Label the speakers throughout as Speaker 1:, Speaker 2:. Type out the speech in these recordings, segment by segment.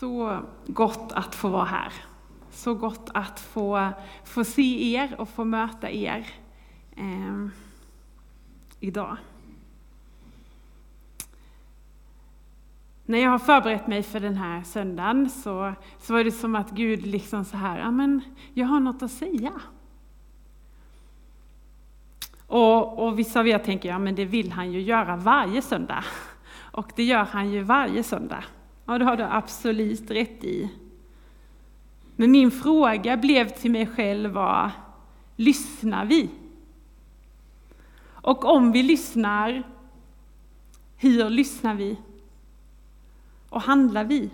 Speaker 1: Så gott att få vara här. Så gott att få, få se er och få möta er eh, idag. När jag har förberett mig för den här söndagen så, så var det som att Gud liksom så här, ja men jag har något att säga. Och, och vissa av er tänker, ja men det vill han ju göra varje söndag. Och det gör han ju varje söndag. Ja, det har du absolut rätt i. Men min fråga blev till mig själv var, lyssnar vi? Och om vi lyssnar, hur lyssnar vi? Och handlar vi?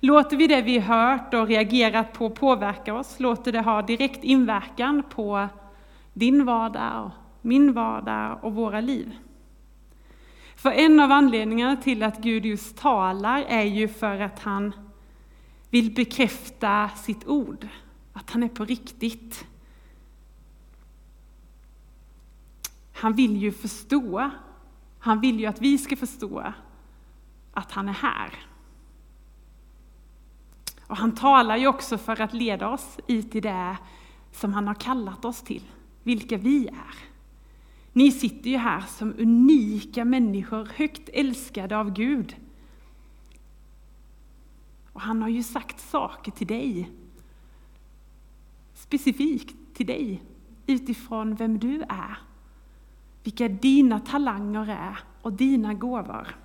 Speaker 1: Låter vi det vi hört och reagerat på påverka oss? Låter det ha direkt inverkan på din vardag, och min vardag och våra liv? För en av anledningarna till att Gud just talar är ju för att han vill bekräfta sitt ord, att han är på riktigt. Han vill ju förstå, han vill ju att vi ska förstå att han är här. Och han talar ju också för att leda oss ut i det som han har kallat oss till, vilka vi är. Ni sitter ju här som unika människor, högt älskade av Gud. Och han har ju sagt saker till dig. Specifikt till dig, utifrån vem du är. Vilka dina talanger är och dina gåvor.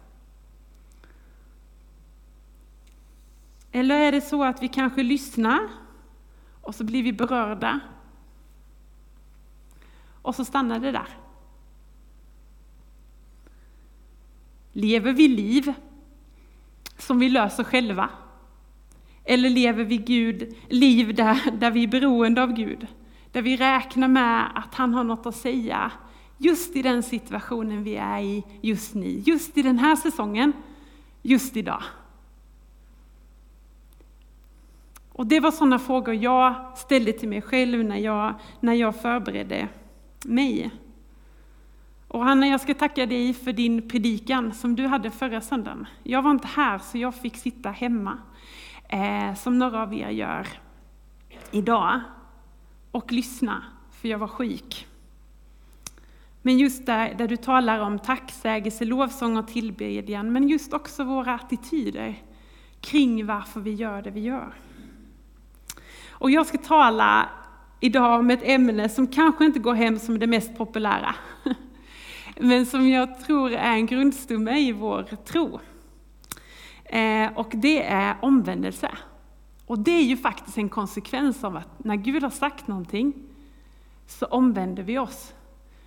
Speaker 1: Eller är det så att vi kanske lyssnar och så blir vi berörda och så stannar det där. Lever vi liv som vi löser själva? Eller lever vi Gud, liv där, där vi är beroende av Gud? Där vi räknar med att han har något att säga just i den situationen vi är i just nu, just i den här säsongen, just idag. Och det var sådana frågor jag ställde till mig själv när jag, när jag förberedde mig. Och Hanna, jag ska tacka dig för din predikan som du hade förra söndagen. Jag var inte här så jag fick sitta hemma, eh, som några av er gör idag, och lyssna, för jag var sjuk. Men just där, där du talar om tacksägelse, lovsång och tillbedjan, men just också våra attityder kring varför vi gör det vi gör. Och jag ska tala idag om ett ämne som kanske inte går hem som det mest populära, men som jag tror är en grundstomme i vår tro. Eh, och det är omvändelse. Och det är ju faktiskt en konsekvens av att när Gud har sagt någonting så omvänder vi oss.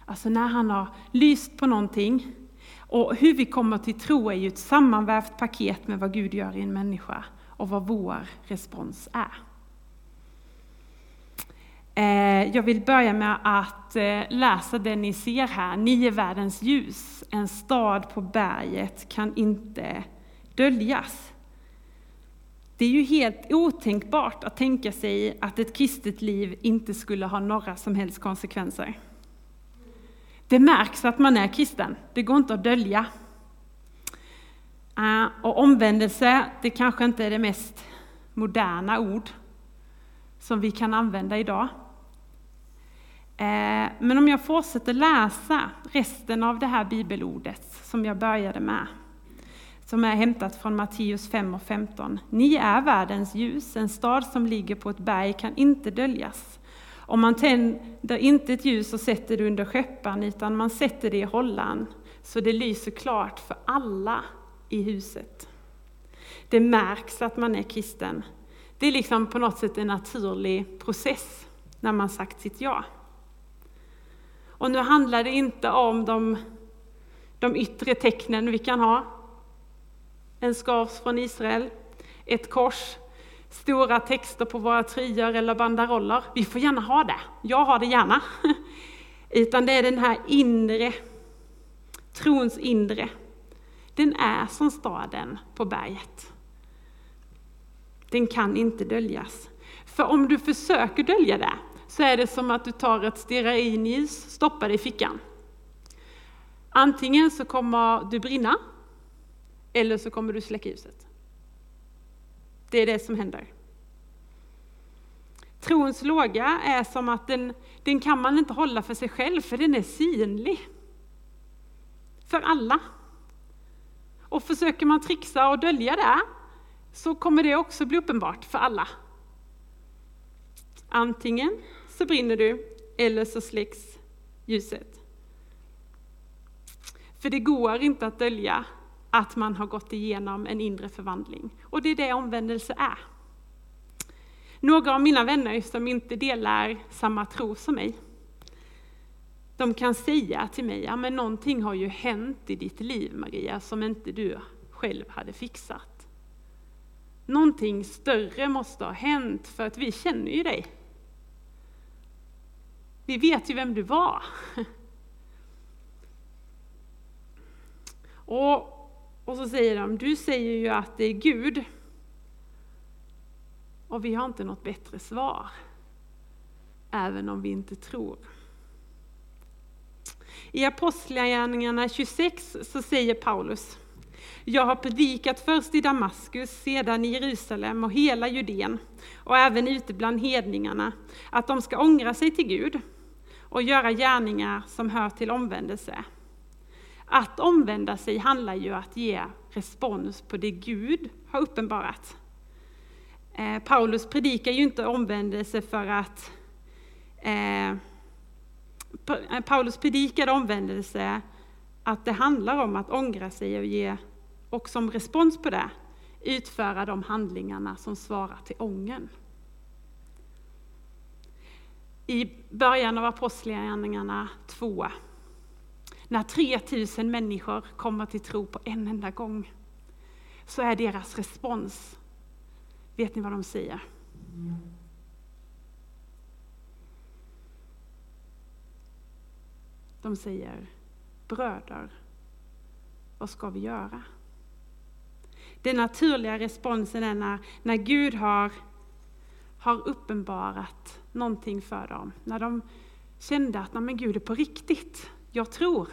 Speaker 1: Alltså när han har lyst på någonting. Och hur vi kommer till tro är ju ett sammanvävt paket med vad Gud gör i en människa och vad vår respons är. Eh, jag vill börja med att eh, läsa det ni ser här. Ni är världens ljus. En stad på berget kan inte döljas. Det är ju helt otänkbart att tänka sig att ett kristet liv inte skulle ha några som helst konsekvenser. Det märks att man är kristen, det går inte att dölja. Eh, och omvändelse, det kanske inte är det mest moderna ord som vi kan använda idag. Eh, men om jag fortsätter läsa resten av det här bibelordet som jag började med, som är hämtat från Matteus 5 och 15. Ni är världens ljus, en stad som ligger på ett berg kan inte döljas. Om man tänder inte ett ljus och sätter det under skeppan, utan man sätter det i hållan, så det lyser klart för alla i huset. Det märks att man är kristen. Det är liksom på något sätt en naturlig process när man sagt sitt ja. Och nu handlar det inte om de, de yttre tecknen vi kan ha. En skavs från Israel, ett kors, stora texter på våra tröjor eller banderoller. Vi får gärna ha det, jag har det gärna. Utan det är den här inre, trons inre. Den är som staden på berget. Den kan inte döljas. För om du försöker dölja det, så är det som att du tar ett stearinljus, stoppar det i fickan. Antingen så kommer du brinna, eller så kommer du släcka ljuset. det är det som händer. Trons låga är som att den, den kan man inte hålla för sig själv, för den är synlig. För alla. Och försöker man trixa och dölja det, så kommer det också bli uppenbart för alla. Antingen så brinner du, eller så släcks ljuset. För det går inte att dölja att man har gått igenom en inre förvandling. Och det är det omvändelse är. Några av mina vänner som inte delar samma tro som mig, de kan säga till mig, ja men någonting har ju hänt i ditt liv Maria, som inte du själv hade fixat. Någonting större måste ha hänt, för att vi känner ju dig. Vi vet ju vem du var. Och, och så säger de, du säger ju att det är Gud. Och vi har inte något bättre svar. Även om vi inte tror. I Apostlagärningarna 26 så säger Paulus, jag har predikat först i Damaskus, sedan i Jerusalem och hela Judeen och även ute bland hedningarna, att de ska ångra sig till Gud och göra gärningar som hör till omvändelse. Att omvända sig handlar ju om att ge respons på det Gud har uppenbarat. Eh, Paulus predikar ju inte omvändelse för att eh, eh, Paulus predikade omvändelse att det handlar om att ångra sig och ge, och som respons på det, utföra de handlingarna som svarar till ången. I början av Apostlagärningarna 2 när 3000 människor kommer till tro på en enda gång, så är deras respons, vet ni vad de säger? De säger, bröder, vad ska vi göra? Den naturliga responsen är när, när Gud har, har uppenbarat någonting för dem. När de kände att men Gud är på riktigt jag tror,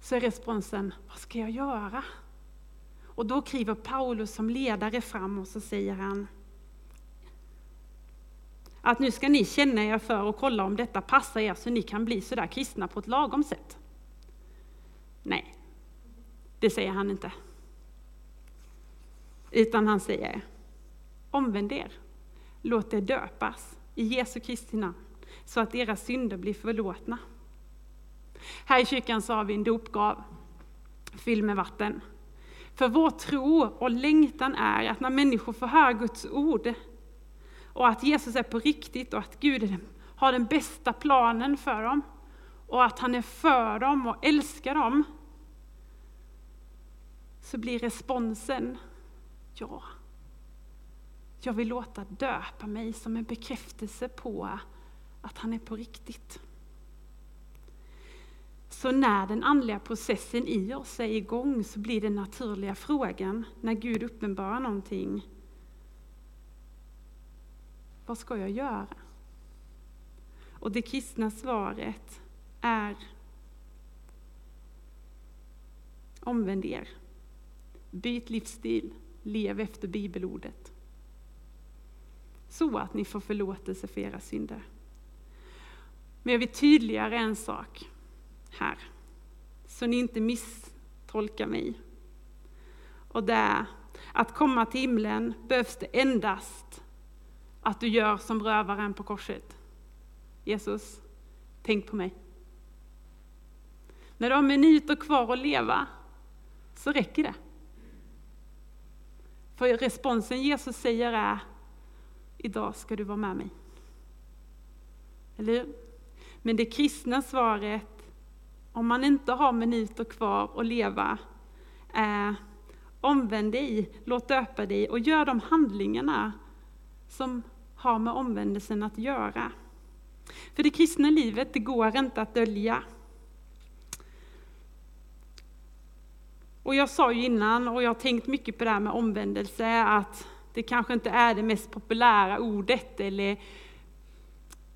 Speaker 1: så är responsen, vad ska jag göra? Och då kliver Paulus som ledare fram och så säger han, att nu ska ni känna er för och kolla om detta passar er så ni kan bli sådär kristna på ett lagom sätt. Nej, det säger han inte. Utan han säger, omvänd er, låt er döpas i Jesu Kristi namn, så att era synder blir förlåtna. Här i kyrkan så har vi en dopgrav fylld med vatten. För vår tro och längtan är att när människor får höra Guds ord och att Jesus är på riktigt och att Gud har den bästa planen för dem och att han är för dem och älskar dem, så blir responsen ja. Jag vill låta döpa mig som en bekräftelse på att han är på riktigt. Så när den andliga processen i oss är igång så blir den naturliga frågan, när Gud uppenbarar någonting, vad ska jag göra? Och det kristna svaret är Omvänd er. Byt livsstil. Lev efter bibelordet. Så att ni får förlåtelse för era synder. Men jag vill tydliggöra en sak här. Så ni inte misstolkar mig. Och det är att komma till himlen behövs det endast att du gör som rövaren på korset. Jesus, tänk på mig. När du har minuter kvar att leva så räcker det. För responsen Jesus säger är, idag ska du vara med mig. Eller hur? Men det kristna svaret om man inte har minuter kvar att leva, är omvänd dig, låt döpa dig och gör de handlingarna som har med omvändelsen att göra. För det kristna livet, det går inte att dölja. Och jag sa ju innan, och jag har tänkt mycket på det här med omvändelse, att det kanske inte är det mest populära ordet eller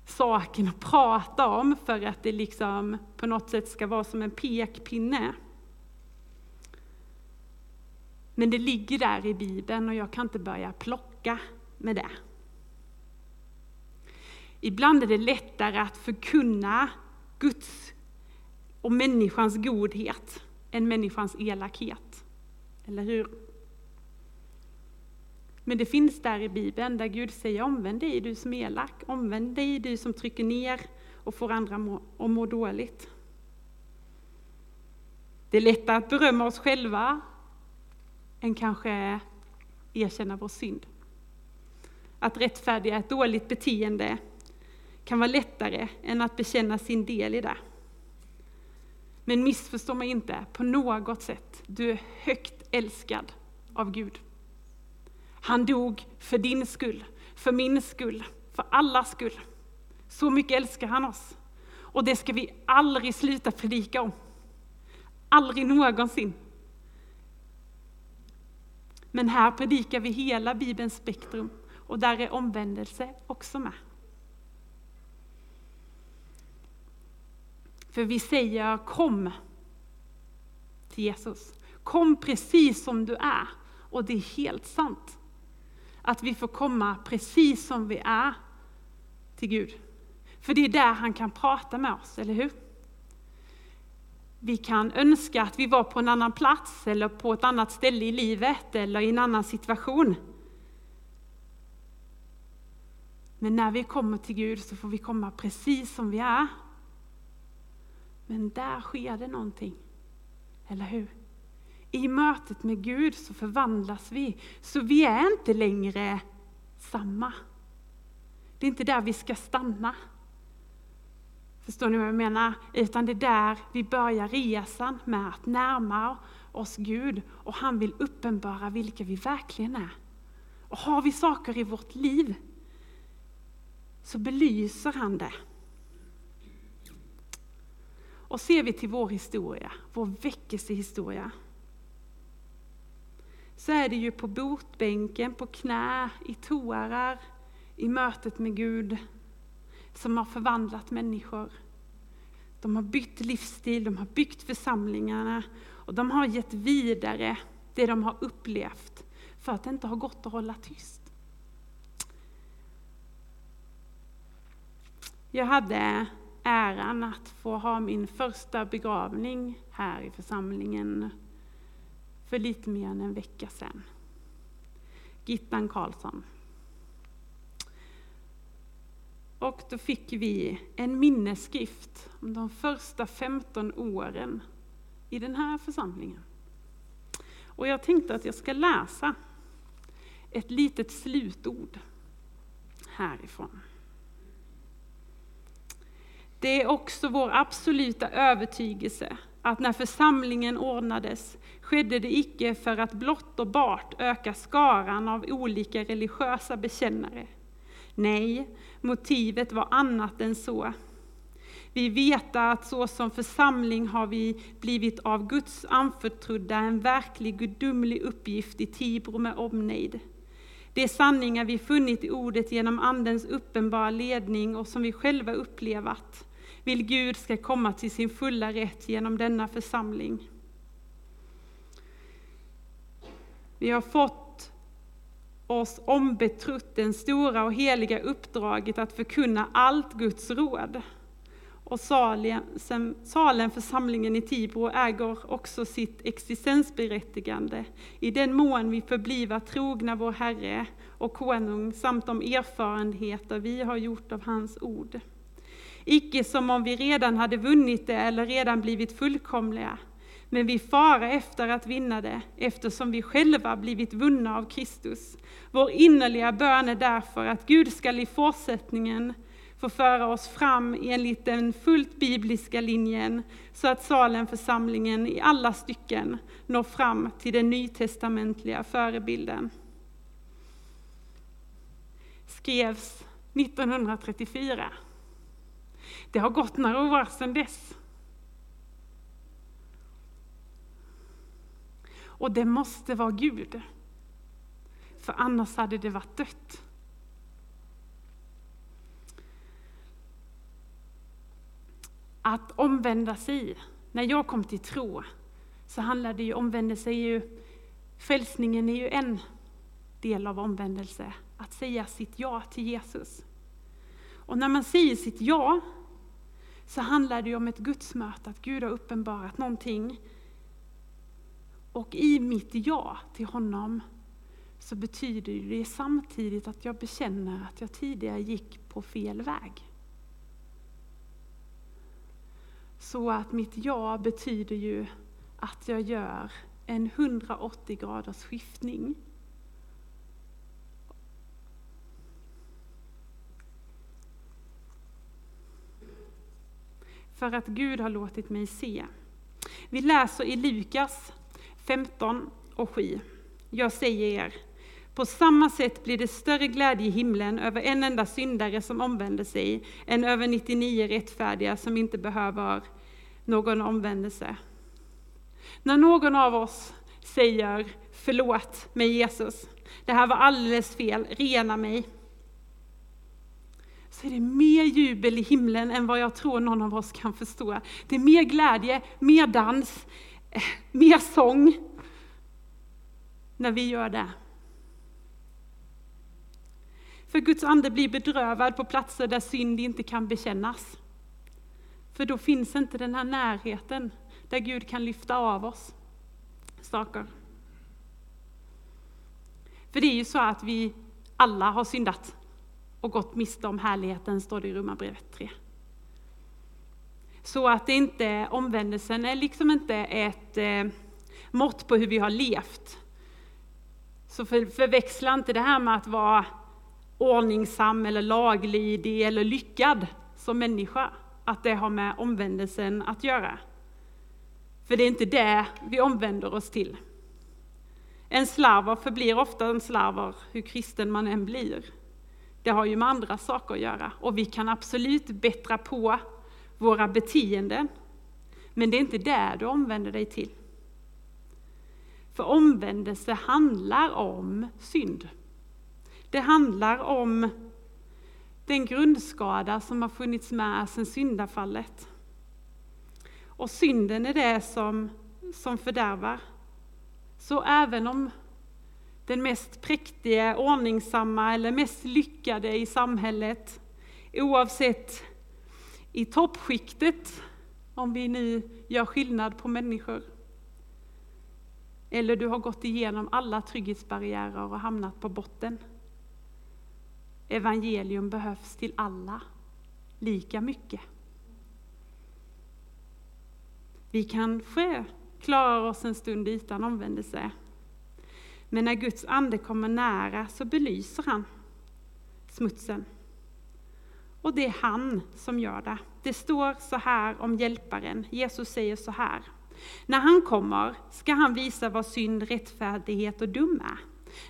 Speaker 1: saken att prata om för att det liksom på något sätt ska vara som en pekpinne. Men det ligger där i Bibeln och jag kan inte börja plocka med det. Ibland är det lättare att förkunna Guds och människans godhet än människans elakhet. Eller hur? Men det finns där i Bibeln där Gud säger omvänd dig du som är elak, omvänd dig du som trycker ner och får andra att må dåligt. Det är lättare att berömma oss själva än kanske erkänna vår synd. Att rättfärdiga ett dåligt beteende kan vara lättare än att bekänna sin del i det. Men missförstå mig inte på något sätt. Du är högt älskad av Gud. Han dog för din skull, för min skull, för allas skull. Så mycket älskar han oss. Och det ska vi aldrig sluta predika om. Aldrig någonsin. Men här predikar vi hela Bibelns spektrum och där är omvändelse också med. För vi säger kom till Jesus. Kom precis som du är. Och det är helt sant. Att vi får komma precis som vi är till Gud. För det är där han kan prata med oss, eller hur? Vi kan önska att vi var på en annan plats eller på ett annat ställe i livet eller i en annan situation. Men när vi kommer till Gud så får vi komma precis som vi är. Men där sker det någonting, eller hur? I mötet med Gud så förvandlas vi, så vi är inte längre samma. Det är inte där vi ska stanna. Förstår ni vad jag menar? Utan det är där vi börjar resan med att närma oss Gud och han vill uppenbara vilka vi verkligen är. Och har vi saker i vårt liv så belyser han det. Och ser vi till vår historia, vår väckelsehistoria, så är det ju på botbänken, på knä, i tårar, i mötet med Gud, som har förvandlat människor. De har bytt livsstil, de har byggt församlingarna och de har gett vidare det de har upplevt för att det inte har gått att hålla tyst. Jag hade äran att få ha min första begravning här i församlingen för lite mer än en vecka sedan. Gittan Karlsson. Och då fick vi en minnesskrift om de första 15 åren i den här församlingen. Och jag tänkte att jag ska läsa ett litet slutord härifrån. Det är också vår absoluta övertygelse att när församlingen ordnades skedde det icke för att blott och bart öka skaran av olika religiösa bekännare. Nej, motivet var annat än så. Vi vet att så som församling har vi blivit av Guds anförtrodda en verklig gudomlig uppgift i Tibro med omnejd. De sanningar vi funnit i ordet genom Andens uppenbara ledning och som vi själva upplevat vill Gud ska komma till sin fulla rätt genom denna församling. Vi har fått oss ombetrott det stora och heliga uppdraget att förkunna allt Guds råd. Och Salem, församlingen i Tibro äger också sitt existensberättigande i den mån vi förbliva trogna vår Herre och Konung samt de erfarenheter vi har gjort av hans ord. Icke som om vi redan hade vunnit det eller redan blivit fullkomliga, men vi fara efter att vinna det, eftersom vi själva blivit vunna av Kristus. Vår innerliga bön är därför att Gud skall i fortsättningen få föra oss fram enligt den fullt bibliska linjen, så att Salemförsamlingen i alla stycken når fram till den nytestamentliga förebilden. Skrevs 1934. Det har gått några år sedan dess. Och det måste vara Gud. För annars hade det varit dött. Att omvända sig. När jag kom till tro så handlade det ju omvändelse ju Frälsningen är ju en del av omvändelse, att säga sitt ja till Jesus. Och när man säger sitt ja, så handlar det om ett gudsmöte, att Gud har uppenbarat någonting. Och i mitt ja till honom så betyder det samtidigt att jag bekänner att jag tidigare gick på fel väg. Så att mitt ja betyder ju att jag gör en 180 graders skiftning. För att Gud har låtit mig se. Vi läser i Lukas 15 och 7. Jag säger er, på samma sätt blir det större glädje i himlen över en enda syndare som omvänder sig, än över 99 rättfärdiga som inte behöver någon omvändelse. När någon av oss säger förlåt mig Jesus, det här var alldeles fel, rena mig. Så är det mer jubel i himlen än vad jag tror någon av oss kan förstå. Det är mer glädje, mer dans, mer sång när vi gör det. För Guds ande blir bedrövad på platser där synd inte kan bekännas. För då finns inte den här närheten där Gud kan lyfta av oss saker. För det är ju så att vi alla har syndat och gått miste om härligheten, står det i Romarbrevet 3. Så att det inte, omvändelsen är liksom inte ett eh, mått på hur vi har levt. Så för, förväxla inte det här med att vara ordningsam eller laglydig eller lyckad som människa, att det har med omvändelsen att göra. För det är inte det vi omvänder oss till. En slarver förblir ofta en slarver, hur kristen man än blir. Det har ju med andra saker att göra och vi kan absolut bättra på våra beteenden. Men det är inte det du omvänder dig till. För omvändelse handlar om synd. Det handlar om den grundskada som har funnits med sedan syndafallet. Och synden är det som, som fördärvar. Så även om den mest präktiga, ordningsamma eller mest lyckade i samhället, oavsett i toppskiktet, om vi nu gör skillnad på människor, eller du har gått igenom alla trygghetsbarriärer och hamnat på botten. Evangelium behövs till alla, lika mycket. Vi kanske klarar oss en stund utan omvändelse. Men när Guds ande kommer nära så belyser han smutsen. Och det är han som gör det. Det står så här om hjälparen. Jesus säger så här. När han kommer ska han visa vad synd, rättfärdighet och dum är.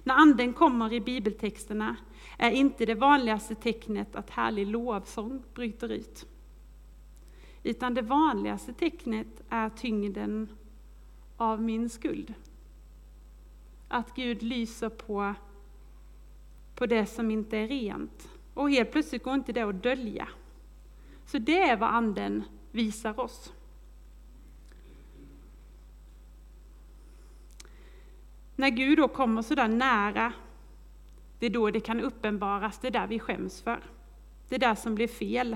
Speaker 1: När anden kommer i bibeltexterna är inte det vanligaste tecknet att härlig lovsång bryter ut. Utan det vanligaste tecknet är tyngden av min skuld. Att Gud lyser på, på det som inte är rent. Och helt plötsligt går inte det att dölja. Så det är vad Anden visar oss. När Gud då kommer så där nära, det är då det kan uppenbaras, det är där vi skäms för. Det är där som blir fel.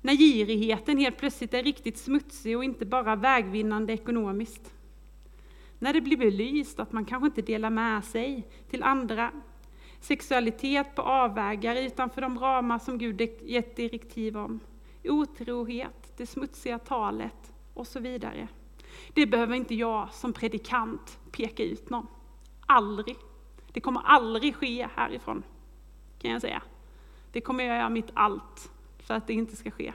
Speaker 1: När girigheten helt plötsligt är riktigt smutsig och inte bara vägvinnande ekonomiskt. När det blir belyst att man kanske inte delar med sig till andra. Sexualitet på avvägar utanför de ramar som Gud gett direktiv om. Otrohet, det smutsiga talet och så vidare. Det behöver inte jag som predikant peka ut någon. Aldrig. Det kommer aldrig ske härifrån, kan jag säga. Det kommer jag göra mitt allt för att det inte ska ske.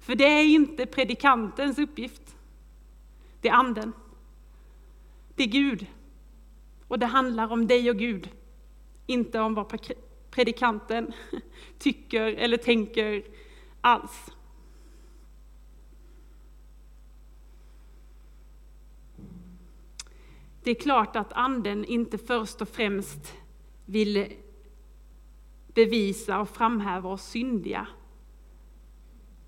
Speaker 1: För det är inte predikantens uppgift. Det är anden. Det är Gud. Och det handlar om dig och Gud. Inte om vad predikanten tycker eller tänker alls. Det är klart att anden inte först och främst vill bevisa och framhäva oss syndiga.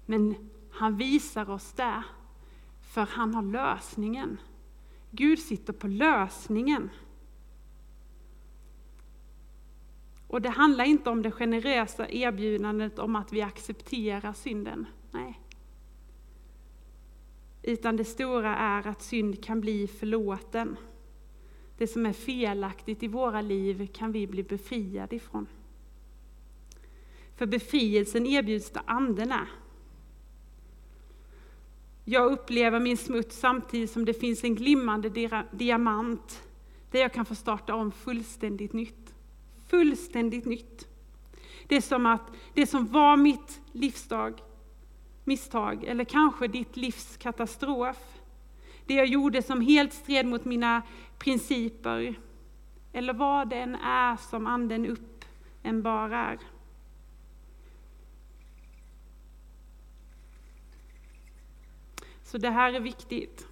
Speaker 1: Men han visar oss det, för han har lösningen. Gud sitter på lösningen. Och det handlar inte om det generösa erbjudandet om att vi accepterar synden. Nej. Utan det stora är att synd kan bli förlåten. Det som är felaktigt i våra liv kan vi bli befriade ifrån. För befrielsen erbjuds där anden är. Jag upplever min smuts samtidigt som det finns en glimmande diamant där jag kan få starta om fullständigt nytt. Fullständigt nytt. Det är som att det som var mitt livsdag, misstag, eller kanske ditt livs katastrof, det jag gjorde som helt stred mot mina principer, eller vad det än är som anden uppenbarar. Så det här är viktigt.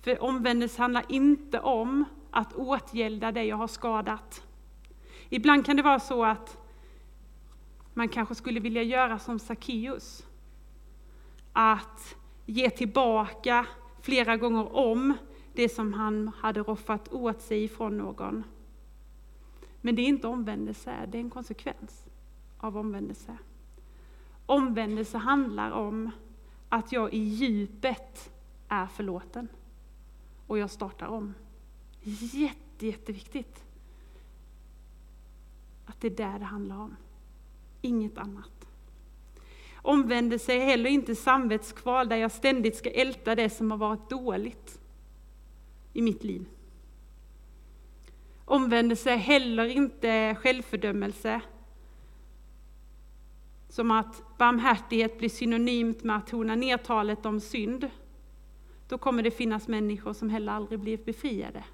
Speaker 1: För omvändelse handlar inte om att åtgälda det jag har skadat. Ibland kan det vara så att man kanske skulle vilja göra som Sackeus. Att ge tillbaka flera gånger om det som han hade roffat åt sig ifrån någon. Men det är inte omvändelse, det är en konsekvens av omvändelse. Omvändelse handlar om att jag i djupet är förlåten. Och jag startar om. Jätte, jätteviktigt. Det är där det handlar om. Inget annat. Omvändelse är heller inte samvetskval där jag ständigt ska älta det som har varit dåligt i mitt liv. Omvändelse är heller inte självfördömelse som att barmhärtighet blir synonymt med att tona ner talet om synd, då kommer det finnas människor som heller aldrig blir befriade.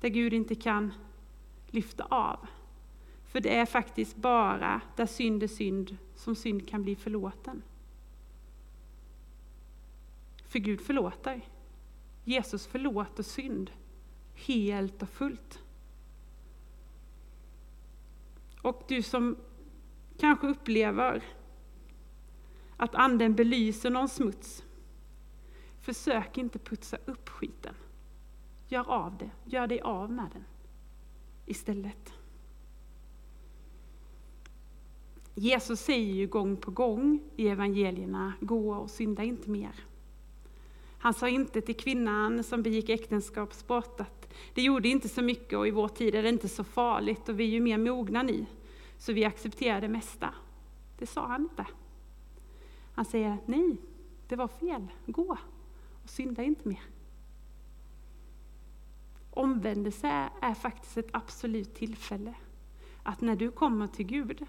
Speaker 1: Där Gud inte kan lyfta av. För det är faktiskt bara där synd är synd som synd kan bli förlåten. För Gud förlåter. Jesus förlåter synd helt och fullt. Och du som kanske upplever att anden belyser någon smuts. Försök inte putsa upp skiten. Gör av det, gör dig av med den istället. Jesus säger ju gång på gång i evangelierna, gå och synda inte mer. Han sa inte till kvinnan som begick äktenskapsbrott att det gjorde inte så mycket och i vår tid är det inte så farligt och vi är ju mer mogna ni. Så vi accepterar det mesta. Det sa han inte. Han säger, nej, det var fel, gå och synda inte mer. Omvändelse är faktiskt ett absolut tillfälle. Att när du kommer till Gud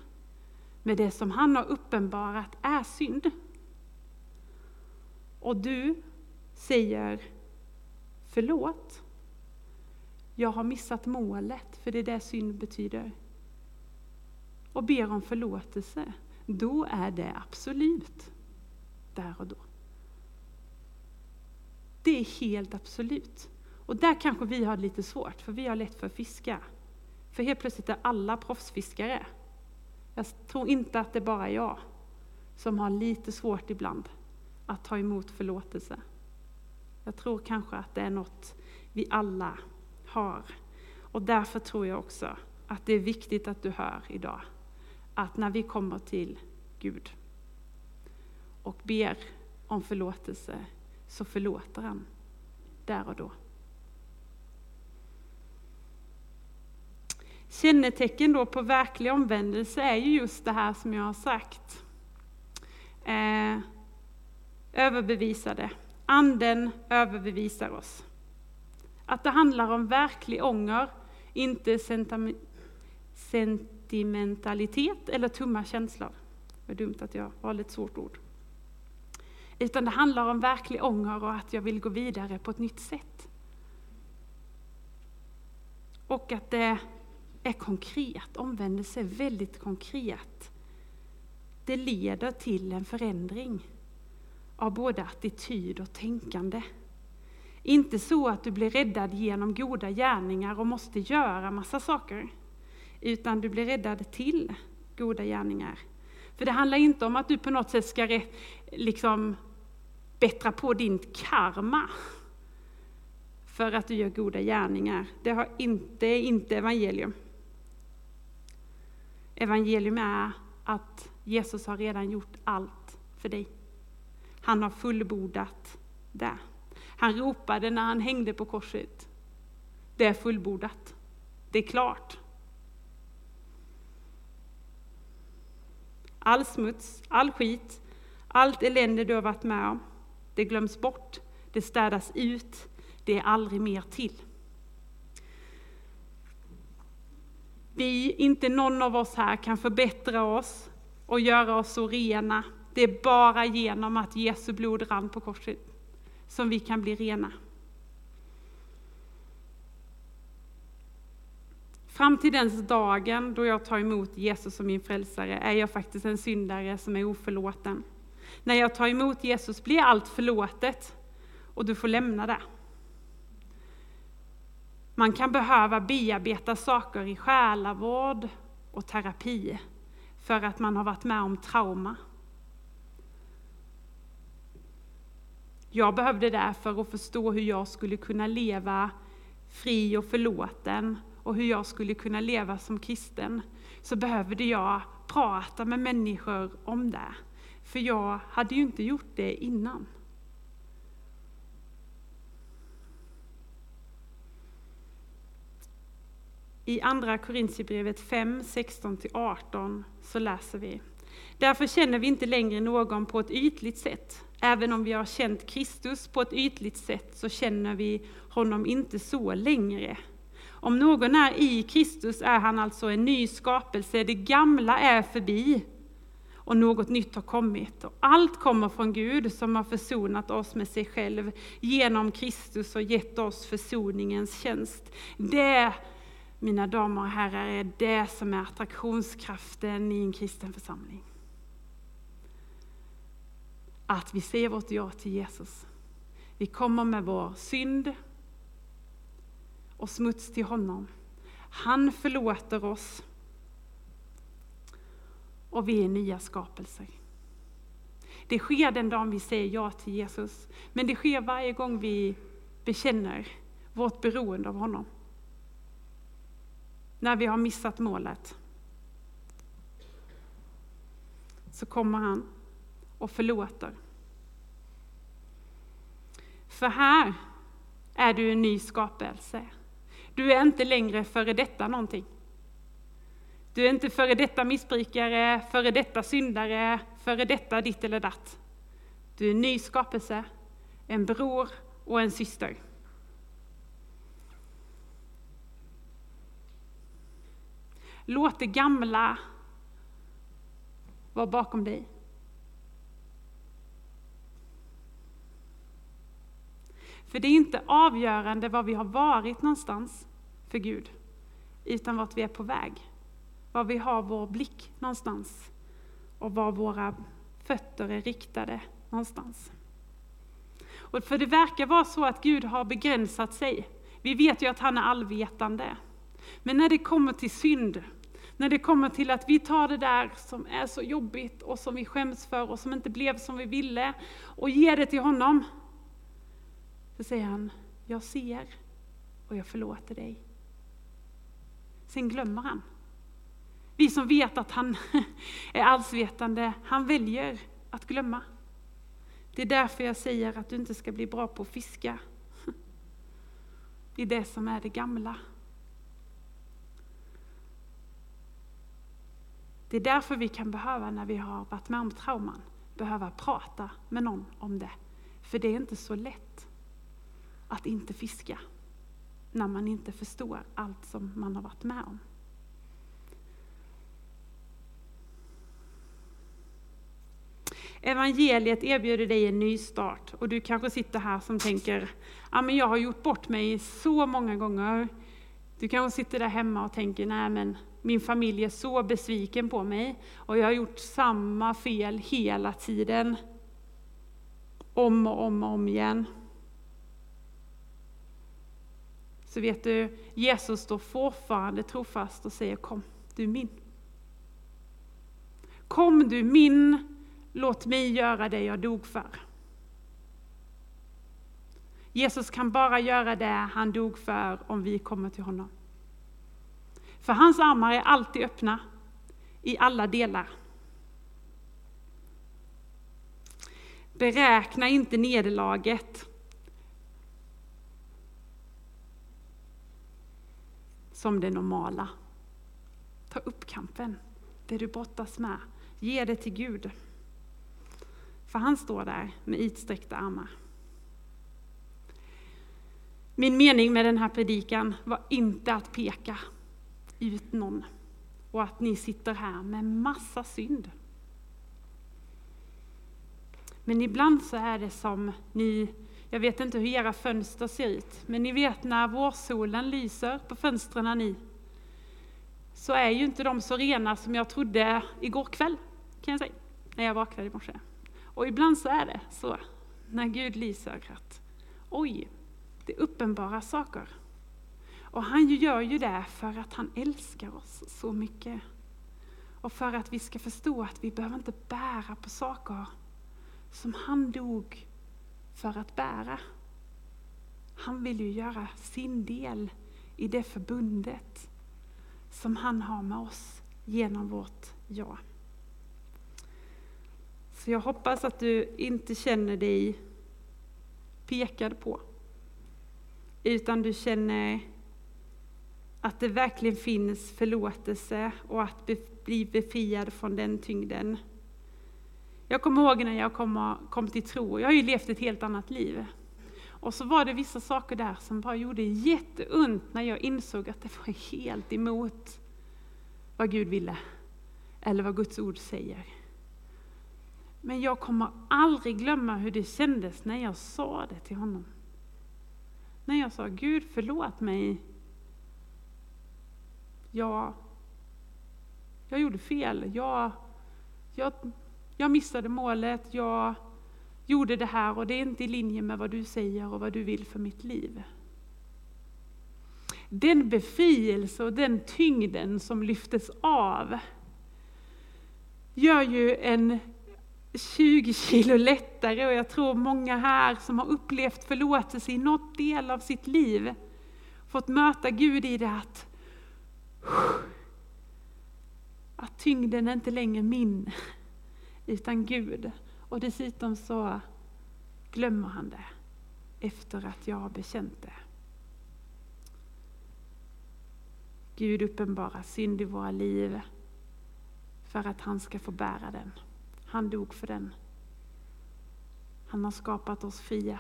Speaker 1: med det som han har uppenbarat är synd, och du säger förlåt, jag har missat målet, för det är det synd betyder och ber om förlåtelse, då är det absolut där och då. Det är helt absolut. Och där kanske vi har lite svårt, för vi har lätt för att fiska. För helt plötsligt är alla proffsfiskare. Jag tror inte att det bara är jag som har lite svårt ibland att ta emot förlåtelse. Jag tror kanske att det är något vi alla har. Och därför tror jag också att det är viktigt att du hör idag att när vi kommer till Gud och ber om förlåtelse så förlåter han där och då. Kännetecken då på verklig omvändelse är ju just det här som jag har sagt. Eh, överbevisade. Anden överbevisar oss. Att det handlar om verklig ånger, inte sentimentalitet eller tumma känslor. Det var dumt att jag valde ett svårt ord. Utan det handlar om verklig ånger och att jag vill gå vidare på ett nytt sätt. Och att det är konkret, omvändelse är väldigt konkret. Det leder till en förändring av både attityd och tänkande. Inte så att du blir räddad genom goda gärningar och måste göra massa saker utan du blir räddad till goda gärningar. För det handlar inte om att du på något sätt ska liksom bättra på din karma för att du gör goda gärningar. Det har inte, inte evangelium evangelium är att Jesus har redan gjort allt för dig. Han har fullbordat det. Han ropade när han hängde på korset. Det är fullbordat. Det är klart. All smuts, all skit, allt elände du har varit med om, det glöms bort, det städas ut, det är aldrig mer till. Vi, inte någon av oss här kan förbättra oss och göra oss så rena. Det är bara genom att Jesu blod rann på korset som vi kan bli rena. Fram till den dagen då jag tar emot Jesus som min frälsare är jag faktiskt en syndare som är oförlåten. När jag tar emot Jesus blir allt förlåtet och du får lämna det. Man kan behöva bearbeta saker i själavård och terapi för att man har varit med om trauma. Jag behövde det för att förstå hur jag skulle kunna leva fri och förlåten och hur jag skulle kunna leva som kristen, så behövde jag prata med människor om det. För jag hade ju inte gjort det innan. I Andra Korintierbrevet 5, 16-18 så läser vi Därför känner vi inte längre någon på ett ytligt sätt. Även om vi har känt Kristus på ett ytligt sätt så känner vi honom inte så längre. Om någon är i Kristus är han alltså en ny skapelse, det gamla är förbi och något nytt har kommit. Och allt kommer från Gud som har försonat oss med sig själv genom Kristus och gett oss försoningens tjänst. Det, mina damer och herrar, är det som är attraktionskraften i en kristen församling. Att vi säger vårt ja till Jesus. Vi kommer med vår synd, och smuts till honom. Han förlåter oss och vi är nya skapelser. Det sker den dagen vi säger ja till Jesus, men det sker varje gång vi bekänner vårt beroende av honom. När vi har missat målet så kommer han och förlåter. För här är du en ny skapelse. Du är inte längre före detta någonting. Du är inte före detta missbrukare, före detta syndare, före detta ditt eller datt. Du är en ny skapelse, en bror och en syster. Låt det gamla vara bakom dig. För det är inte avgörande var vi har varit någonstans för Gud, utan vart vi är på väg. Var vi har vår blick någonstans och var våra fötter är riktade någonstans. Och för det verkar vara så att Gud har begränsat sig. Vi vet ju att han är allvetande. Men när det kommer till synd, när det kommer till att vi tar det där som är så jobbigt och som vi skäms för och som inte blev som vi ville och ger det till honom, så säger han, jag ser och jag förlåter dig. Sen glömmer han. Vi som vet att han är allsvetande, han väljer att glömma. Det är därför jag säger att du inte ska bli bra på att fiska i det som är det gamla. Det är därför vi kan behöva, när vi har varit med om trauman, behöva prata med någon om det. För det är inte så lätt att inte fiska när man inte förstår allt som man har varit med om. Evangeliet erbjuder dig en ny start och du kanske sitter här som tänker, ja men jag har gjort bort mig så många gånger. Du kanske sitter där hemma och tänker, nej men min familj är så besviken på mig och jag har gjort samma fel hela tiden. Om och om och om igen så vet du, Jesus står fortfarande trofast och säger kom, du är min. Kom du min, låt mig göra det jag dog för. Jesus kan bara göra det han dog för om vi kommer till honom. För hans armar är alltid öppna. i alla delar. Beräkna inte nederlaget som det normala. Ta upp kampen, det du brottas med. Ge det till Gud. För han står där med utsträckta armar. Min mening med den här predikan var inte att peka ut någon och att ni sitter här med massa synd. Men ibland så är det som ni, jag vet inte hur era fönster ser ut, men ni vet när vårsolen lyser på fönstren ni, så är ju inte de så rena som jag trodde igår kväll, kan jag säga, när jag vaknade i morse. Och ibland så är det så, när Gud lyser, att oj, det är uppenbara saker. Och han gör ju det för att han älskar oss så mycket. Och för att vi ska förstå att vi behöver inte bära på saker som han dog för att bära. Han vill ju göra sin del i det förbundet som han har med oss genom vårt ja. Så jag hoppas att du inte känner dig pekad på, utan du känner att det verkligen finns förlåtelse och att bli befriad från den tyngden. Jag kommer ihåg när jag kom, kom till tro, jag har ju levt ett helt annat liv. Och så var det vissa saker där som bara gjorde jätteont när jag insåg att det var helt emot vad Gud ville, eller vad Guds ord säger. Men jag kommer aldrig glömma hur det kändes när jag sa det till honom. När jag sa, Gud förlåt mig. Jag, jag gjorde fel. Jag, jag, jag missade målet. Jag gjorde det här och det är inte i linje med vad du säger och vad du vill för mitt liv. Den befrielse och den tyngden som lyftes av gör ju en 20 kilo lättare och jag tror många här som har upplevt förlåtelse i något del av sitt liv, fått möta Gud i det att, att tyngden är inte längre min, utan Gud. Och dessutom så glömmer han det efter att jag har bekänt det. Gud uppenbarar synd i våra liv för att han ska få bära den. Han dog för den. Han har skapat oss fria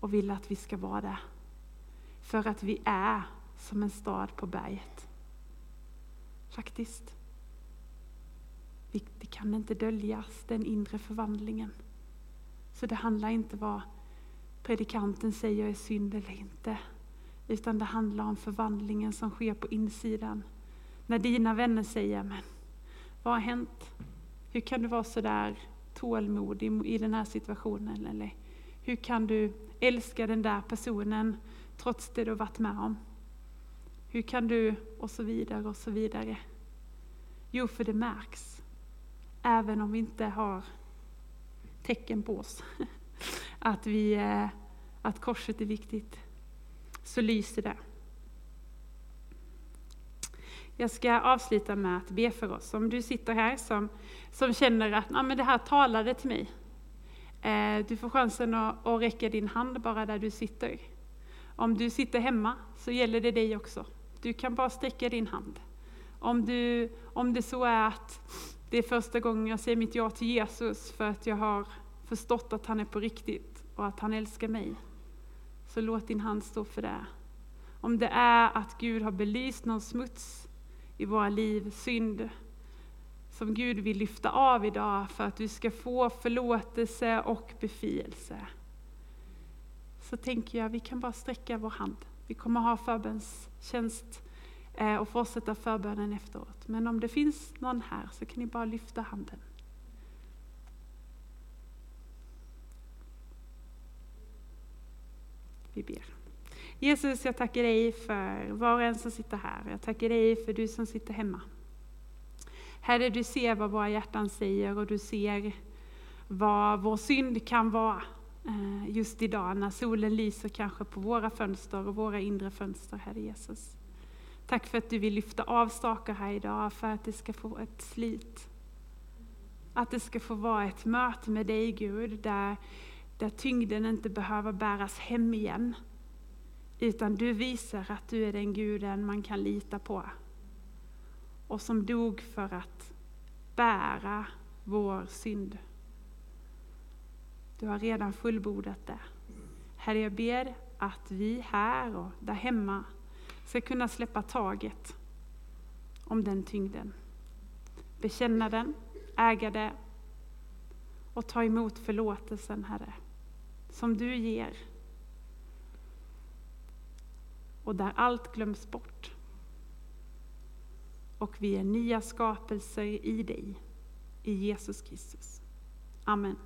Speaker 1: och vill att vi ska vara det. För att vi är som en stad på berget. Faktiskt. Det kan inte döljas, den inre förvandlingen. Så det handlar inte om vad predikanten säger är synd eller inte. Utan det handlar om förvandlingen som sker på insidan. När dina vänner säger, men vad har hänt? Hur kan du vara så där tålmodig i den här situationen? Eller hur kan du älska den där personen trots det du har varit med om? Hur kan du? Och så vidare och så vidare. Jo, för det märks. Även om vi inte har tecken på oss. Att, vi, eh, att korset är viktigt. Så lyser det. Jag ska avsluta med att be för oss. Om du sitter här som, som känner att ah, men det här talade till mig. Eh, du får chansen att, att räcka din hand bara där du sitter. Om du sitter hemma så gäller det dig också. Du kan bara sträcka din hand. Om, du, om det så är att det är första gången jag säger mitt ja till Jesus för att jag har förstått att han är på riktigt och att han älskar mig. Så låt din hand stå för det. Om det är att Gud har belyst någon smuts i våra liv, synd, som Gud vill lyfta av idag för att du ska få förlåtelse och befrielse. Så tänker jag, vi kan bara sträcka vår hand. Vi kommer ha förbönstjänst eh, och fortsätta förbönen efteråt. Men om det finns någon här så kan ni bara lyfta handen. Vi ber. Jesus, jag tackar dig för var och en som sitter här. Jag tackar dig för du som sitter hemma. Herre, du ser vad våra hjärtan säger och du ser vad vår synd kan vara Eh, just idag när solen lyser kanske på våra fönster och våra inre fönster, Herre Jesus. Tack för att du vill lyfta av saker här idag för att det ska få ett slut. Att det ska få vara ett möte med dig Gud, där, där tyngden inte behöver bäras hem igen. Utan du visar att du är den guden man kan lita på. Och som dog för att bära vår synd. Du har redan fullbordat det. Herre, jag ber att vi här och där hemma ska kunna släppa taget om den tyngden. Bekänna den, äga det och ta emot förlåtelsen, Herre, som du ger. Och där allt glöms bort. Och vi är nya skapelser i dig, i Jesus Kristus. Amen.